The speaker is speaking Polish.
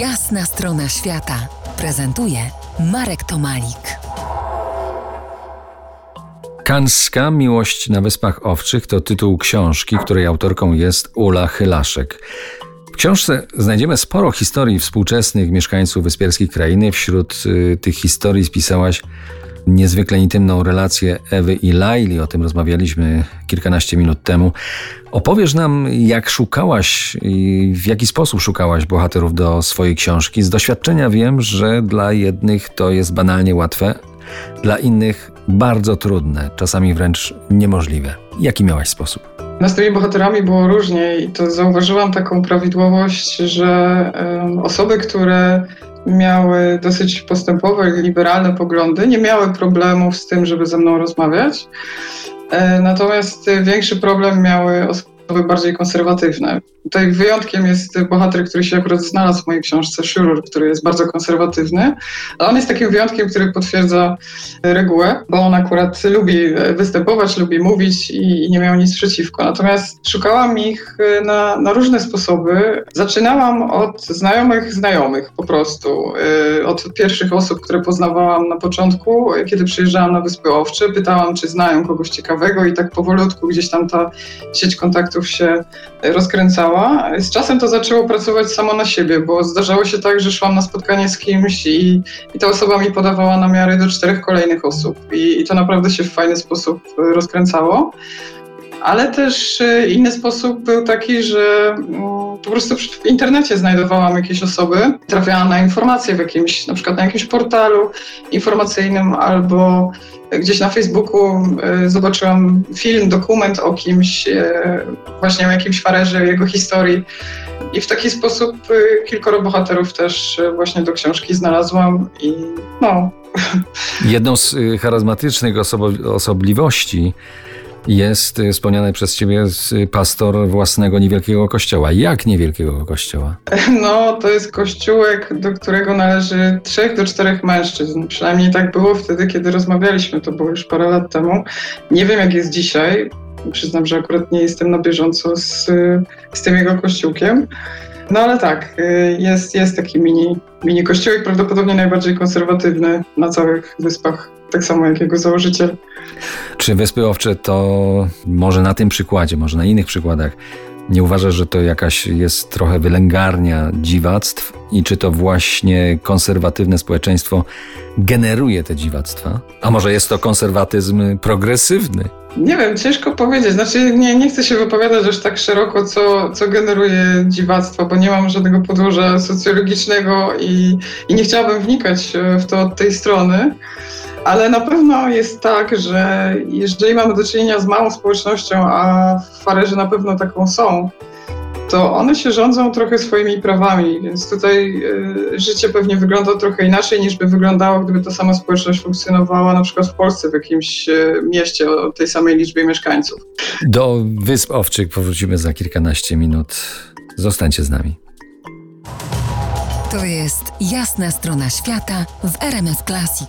Jasna strona świata prezentuje Marek Tomalik. Kanska Miłość na Wyspach Owczych to tytuł książki, której autorką jest Ula Chylaszek. W książce znajdziemy sporo historii współczesnych mieszkańców wyspiarskiej krainy. Wśród y, tych historii spisałaś niezwykle intymną relację Ewy i Laili, o tym rozmawialiśmy kilkanaście minut temu. Opowiesz nam, jak szukałaś i w jaki sposób szukałaś bohaterów do swojej książki. Z doświadczenia wiem, że dla jednych to jest banalnie łatwe, dla innych bardzo trudne, czasami wręcz niemożliwe. Jaki miałaś sposób? No z tymi bohaterami było różnie i to zauważyłam taką prawidłowość, że um, osoby, które miały dosyć postępowe, liberalne poglądy, nie miały problemów z tym, żeby ze mną rozmawiać. E, natomiast większy problem miały osoby bardziej konserwatywne. Tutaj wyjątkiem jest bohater, który się akurat znalazł w mojej książce, Schurur, który jest bardzo konserwatywny, ale on jest takim wyjątkiem, który potwierdza regułę, bo on akurat lubi występować, lubi mówić i nie miał nic przeciwko. Natomiast szukałam ich na, na różne sposoby. Zaczynałam od znajomych znajomych po prostu, y, od pierwszych osób, które poznawałam na początku, kiedy przyjeżdżałam na Wyspy Owcze. Pytałam, czy znają kogoś ciekawego i tak powolutku gdzieś tam ta sieć kontaktów się rozkręcała. Z czasem to zaczęło pracować samo na siebie, bo zdarzało się tak, że szłam na spotkanie z kimś i, i ta osoba mi podawała namiary do czterech kolejnych osób. I, I to naprawdę się w fajny sposób rozkręcało. Ale też e, inny sposób był taki, że mm, po prostu w internecie znajdowałam jakieś osoby, trafiałam na informacje w jakimś, na przykład na jakimś portalu informacyjnym albo gdzieś na Facebooku e, zobaczyłam film, dokument o kimś, e, właśnie o jakimś farerze, jego historii. I w taki sposób kilkoro bohaterów też właśnie do książki znalazłam i no. Jedną z charyzmatycznych osobo- osobliwości jest y, wspomniany przez ciebie pastor własnego niewielkiego kościoła. Jak niewielkiego kościoła? No, to jest kościółek, do którego należy trzech do czterech mężczyzn. Przynajmniej tak było wtedy, kiedy rozmawialiśmy. To było już parę lat temu. Nie wiem, jak jest dzisiaj. Przyznam, że akurat nie jestem na bieżąco z, z tym jego kościółkiem. No ale tak, y, jest, jest taki mini, mini kościółek, prawdopodobnie najbardziej konserwatywny na całych wyspach, tak samo jak jego założyciel. Czy Wyspy Owcze to może na tym przykładzie, może na innych przykładach, nie uważasz, że to jakaś jest trochę wylęgarnia dziwactw i czy to właśnie konserwatywne społeczeństwo generuje te dziwactwa? A może jest to konserwatyzm progresywny? Nie wiem, ciężko powiedzieć. Znaczy, nie, nie chcę się wypowiadać już tak szeroko, co, co generuje dziwactwo, bo nie mam żadnego podłoża socjologicznego i, i nie chciałabym wnikać w to od tej strony. Ale na pewno jest tak, że jeżeli mamy do czynienia z małą społecznością, a w Farerzy na pewno taką są, to one się rządzą trochę swoimi prawami, więc tutaj y, życie pewnie wygląda trochę inaczej niż by wyglądało, gdyby ta sama społeczność funkcjonowała na przykład w Polsce, w jakimś y, mieście o tej samej liczbie mieszkańców. Do Wysp Owczych powrócimy za kilkanaście minut. Zostańcie z nami. To jest jasna strona świata w RMS Classic.